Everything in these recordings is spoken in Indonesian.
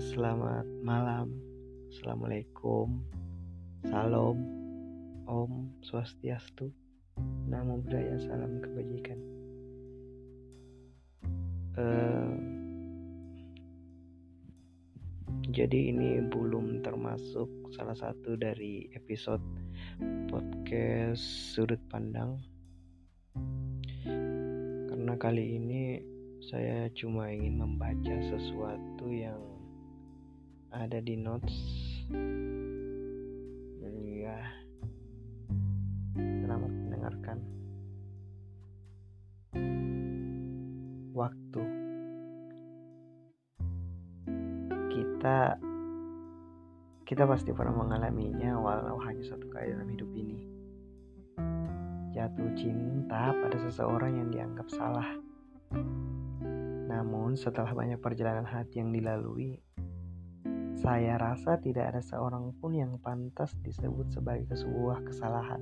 selamat malam, assalamualaikum, salam, om, swastiastu, namo buddhaya, salam kebajikan. Uh, jadi ini belum termasuk salah satu dari episode podcast sudut pandang. Karena kali ini saya cuma ingin membaca sesuatu yang ada di notes. Ya selamat mendengarkan. Waktu. Kita kita pasti pernah mengalaminya walau hanya satu kali dalam hidup ini. Jatuh cinta pada seseorang yang dianggap salah. Namun setelah banyak perjalanan hati yang dilalui saya rasa tidak ada seorang pun yang pantas disebut sebagai sebuah kesalahan.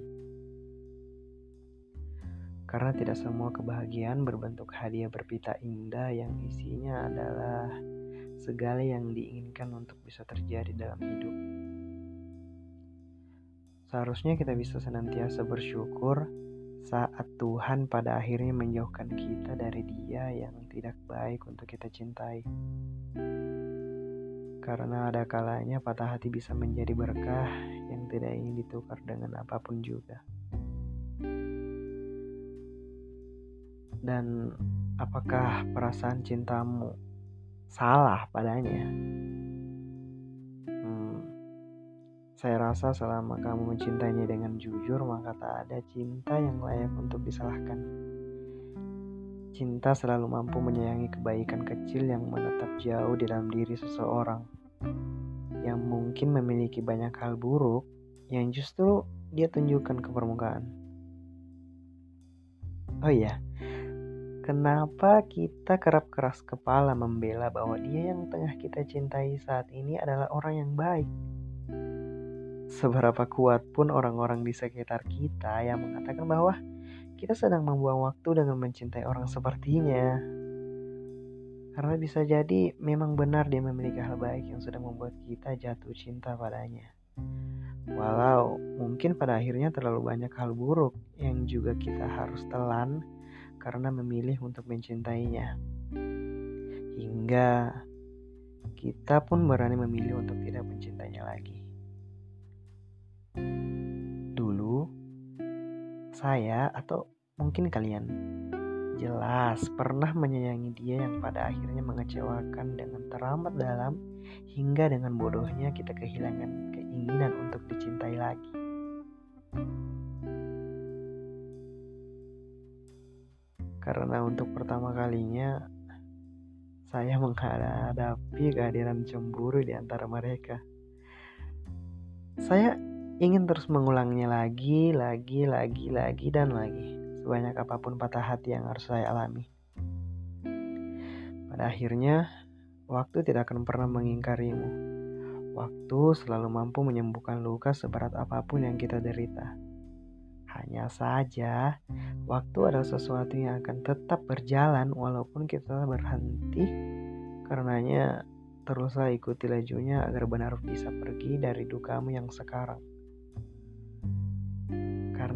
Karena tidak semua kebahagiaan berbentuk hadiah berpita indah yang isinya adalah segala yang diinginkan untuk bisa terjadi dalam hidup. Seharusnya kita bisa senantiasa bersyukur saat Tuhan pada akhirnya menjauhkan kita dari Dia yang tidak baik untuk kita cintai. Karena ada kalanya patah hati bisa menjadi berkah yang tidak ingin ditukar dengan apa pun juga. Dan apakah perasaan cintamu salah padanya? Hmm, saya rasa selama kamu mencintainya dengan jujur, maka tak ada cinta yang layak untuk disalahkan. Cinta selalu mampu menyayangi kebaikan kecil yang menetap jauh di dalam diri seseorang yang mungkin memiliki banyak hal buruk yang justru dia tunjukkan ke permukaan. Oh iya, kenapa kita kerap keras kepala membela bahwa dia yang tengah kita cintai saat ini adalah orang yang baik? Seberapa kuat pun orang-orang di sekitar kita yang mengatakan bahwa kita sedang membuang waktu dengan mencintai orang sepertinya. Karena bisa jadi memang benar dia memiliki hal baik yang sudah membuat kita jatuh cinta padanya. Walau mungkin pada akhirnya terlalu banyak hal buruk yang juga kita harus telan karena memilih untuk mencintainya. Hingga kita pun berani memilih untuk tidak mencintainya lagi. Dulu saya atau mungkin kalian Jelas pernah menyayangi dia yang pada akhirnya mengecewakan dengan teramat dalam hingga dengan bodohnya kita kehilangan keinginan untuk dicintai lagi. Karena untuk pertama kalinya saya menghadapi kehadiran cemburu di antara mereka. Saya ingin terus mengulangnya lagi, lagi, lagi, lagi, dan lagi sebanyak apa pun patah hati yang harus saya alami. Pada akhirnya, waktu tidak akan pernah mengingkarimu. Waktu selalu mampu menyembuhkan luka seberat apa pun yang kita derita. Hanya saja, waktu adalah sesuatu yang akan tetap berjalan walaupun kita berhenti. Karenanya, teruslah ikuti lajunya agar benar bisa pergi dari dukamu yang sekarang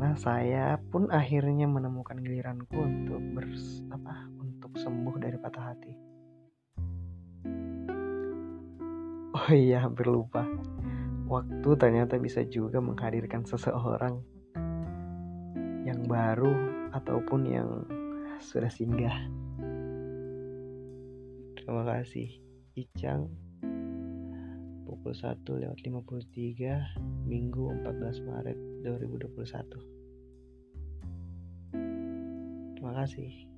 karena saya pun akhirnya menemukan giliranku untuk bers apa untuk sembuh dari patah hati. Oh iya, hampir lupa. Waktu ternyata bisa juga menghadirkan seseorang yang baru ataupun yang sudah singgah. Terima kasih, Icang pukul 1 lewat 53 Minggu 14 Maret 2021. Terima kasih.